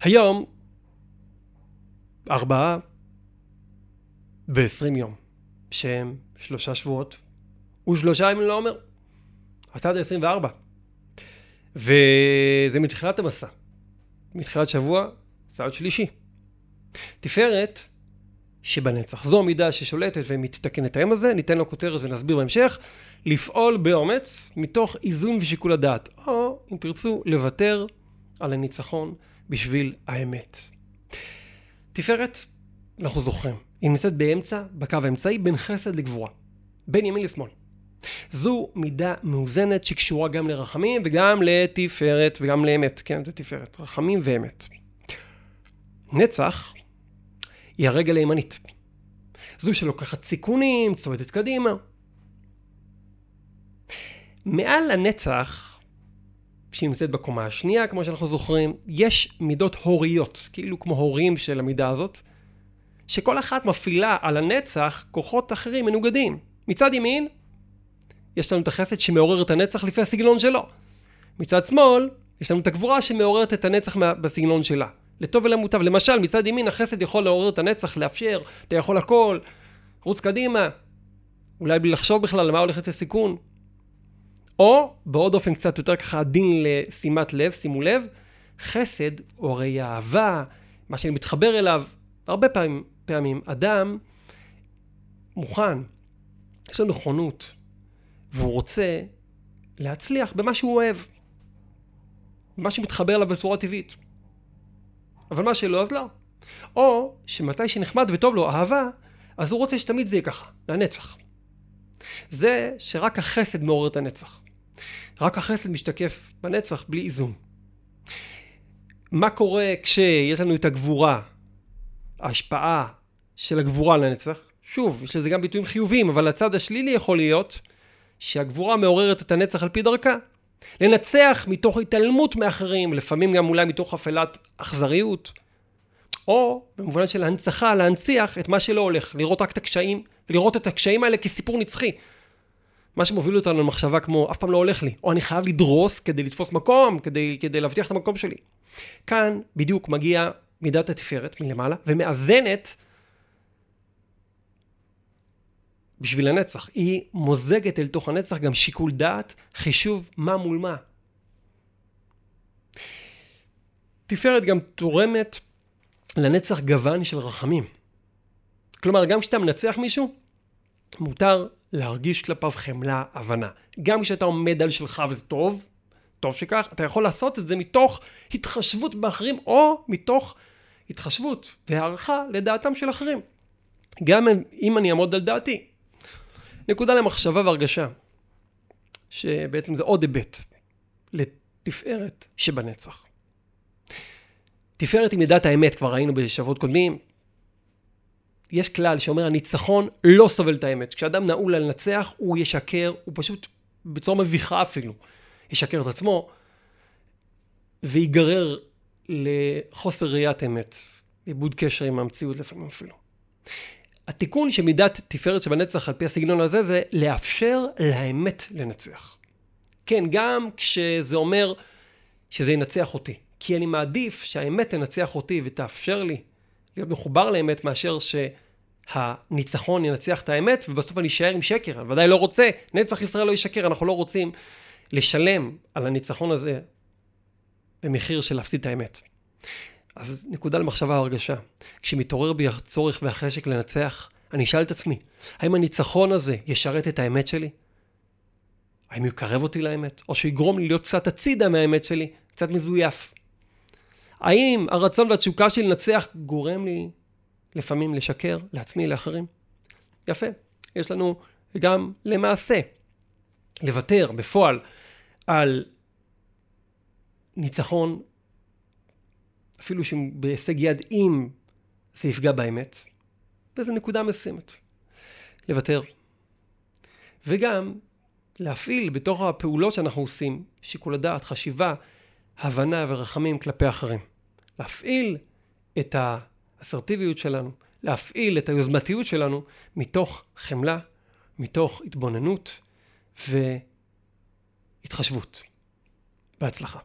היום, ארבעה ועשרים יום, שהם שלושה שבועות, ושלושה ימים לעומר. הצד ה-24. וזה מתחילת המסע. מתחילת שבוע, צעד שלישי. תפארת שבנצח. זו המידה ששולטת ומתתקנת היום הזה, ניתן לו כותרת ונסביר בהמשך. לפעול באומץ מתוך איזון ושיקול הדעת, או אם תרצו, לוותר על הניצחון בשביל האמת. תפארת, אנחנו זוכרים, היא נמצאת באמצע, בקו האמצעי, בין חסד לגבורה. בין ימין לשמאל. זו מידה מאוזנת שקשורה גם לרחמים וגם לתפארת וגם לאמת. כן, זה תפארת. רחמים ואמת. נצח היא הרגל הימנית. זו שלוקחת סיכונים, צועדת קדימה. מעל הנצח, שהיא נמצאת בקומה השנייה, כמו שאנחנו זוכרים, יש מידות הוריות, כאילו כמו הורים של המידה הזאת, שכל אחת מפעילה על הנצח כוחות אחרים מנוגדים. מצד ימין, יש לנו את החסד שמעורר את הנצח לפי הסגנון שלו. מצד שמאל, יש לנו את הגבורה שמעוררת את הנצח בסגנון שלה. לטוב ולמוטב. למשל, מצד ימין החסד יכול לעורר את הנצח, לאפשר, אתה יכול הכל, רוץ קדימה. אולי בלי לחשוב בכלל למה הולכת לסיכון. או, בעוד אופן קצת יותר ככה עדין לשימת לב, שימו לב, חסד, או הרי אהבה, מה שאני מתחבר אליו, הרבה פעמים, פעמים אדם מוכן, יש לו נכונות, והוא רוצה להצליח במה שהוא אוהב, במה שמתחבר אליו בצורה טבעית. אבל מה שלא, אז לא. או שמתי שנחמד וטוב לו אהבה, אז הוא רוצה שתמיד זה יהיה ככה, לנצח. זה שרק החסד מעורר את הנצח. רק החסד משתקף בנצח בלי איזון. מה קורה כשיש לנו את הגבורה, ההשפעה של הגבורה לנצח? שוב, יש לזה גם ביטויים חיוביים, אבל הצד השלילי יכול להיות שהגבורה מעוררת את הנצח על פי דרכה. לנצח מתוך התעלמות מאחרים, לפעמים גם אולי מתוך אפלת אכזריות, או במובן של הנצחה, להנציח את מה שלא הולך, לראות רק את הקשיים, ולראות את הקשיים האלה כסיפור נצחי. מה שמוביל אותנו למחשבה כמו, אף פעם לא הולך לי, או אני חייב לדרוס כדי לתפוס מקום, כדי, כדי להבטיח את המקום שלי. כאן בדיוק מגיע מידת התפארת מלמעלה, ומאזנת בשביל הנצח. היא מוזגת אל תוך הנצח גם שיקול דעת, חישוב מה מול מה. תפארת גם תורמת לנצח גוון של רחמים. כלומר, גם כשאתה מנצח מישהו, מותר להרגיש כלפיו חמלה, הבנה. גם כשאתה עומד על שלך וזה טוב, טוב שכך, אתה יכול לעשות את זה מתוך התחשבות באחרים, או מתוך התחשבות והערכה לדעתם של אחרים. גם אם אני אעמוד על דעתי. נקודה למחשבה והרגשה, שבעצם זה עוד היבט לתפארת שבנצח. תפארת היא מידת האמת, כבר ראינו בשבועות קודמים. יש כלל שאומר הניצחון לא סובל את האמת. כשאדם נעול על לנצח, הוא ישקר, הוא פשוט בצורה מביכה אפילו, ישקר את עצמו, ויגרר לחוסר ראיית אמת, איבוד קשר עם המציאות לפעמים אפילו. התיקון של מידת תפארת שבנצח על פי הסגנון הזה זה לאפשר לאמת לנצח. כן, גם כשזה אומר שזה ינצח אותי. כי אני מעדיף שהאמת תנצח אותי ותאפשר לי להיות מחובר לאמת מאשר שהניצחון ינצח את האמת ובסוף אני אשאר עם שקר. אני ודאי לא רוצה, נצח ישראל לא ישקר, אנחנו לא רוצים לשלם על הניצחון הזה במחיר של להפסיד את האמת. אז נקודה למחשבה והרגשה. כשמתעורר בי הצורך והחשק לנצח, אני אשאל את עצמי, האם הניצחון הזה ישרת את האמת שלי? האם יקרב אותי לאמת? או שיגרום לי להיות קצת הצידה מהאמת שלי, קצת מזויף? האם הרצון והתשוקה שלי לנצח גורם לי לפעמים לשקר לעצמי, לאחרים? יפה. יש לנו גם למעשה לוותר בפועל על ניצחון אפילו שבהישג יד אם זה יפגע באמת, באיזו נקודה מסוימת. לוותר. וגם להפעיל בתוך הפעולות שאנחנו עושים שיקול הדעת, חשיבה, הבנה ורחמים כלפי אחרים. להפעיל את האסרטיביות שלנו, להפעיל את היוזמתיות שלנו מתוך חמלה, מתוך התבוננות והתחשבות. בהצלחה.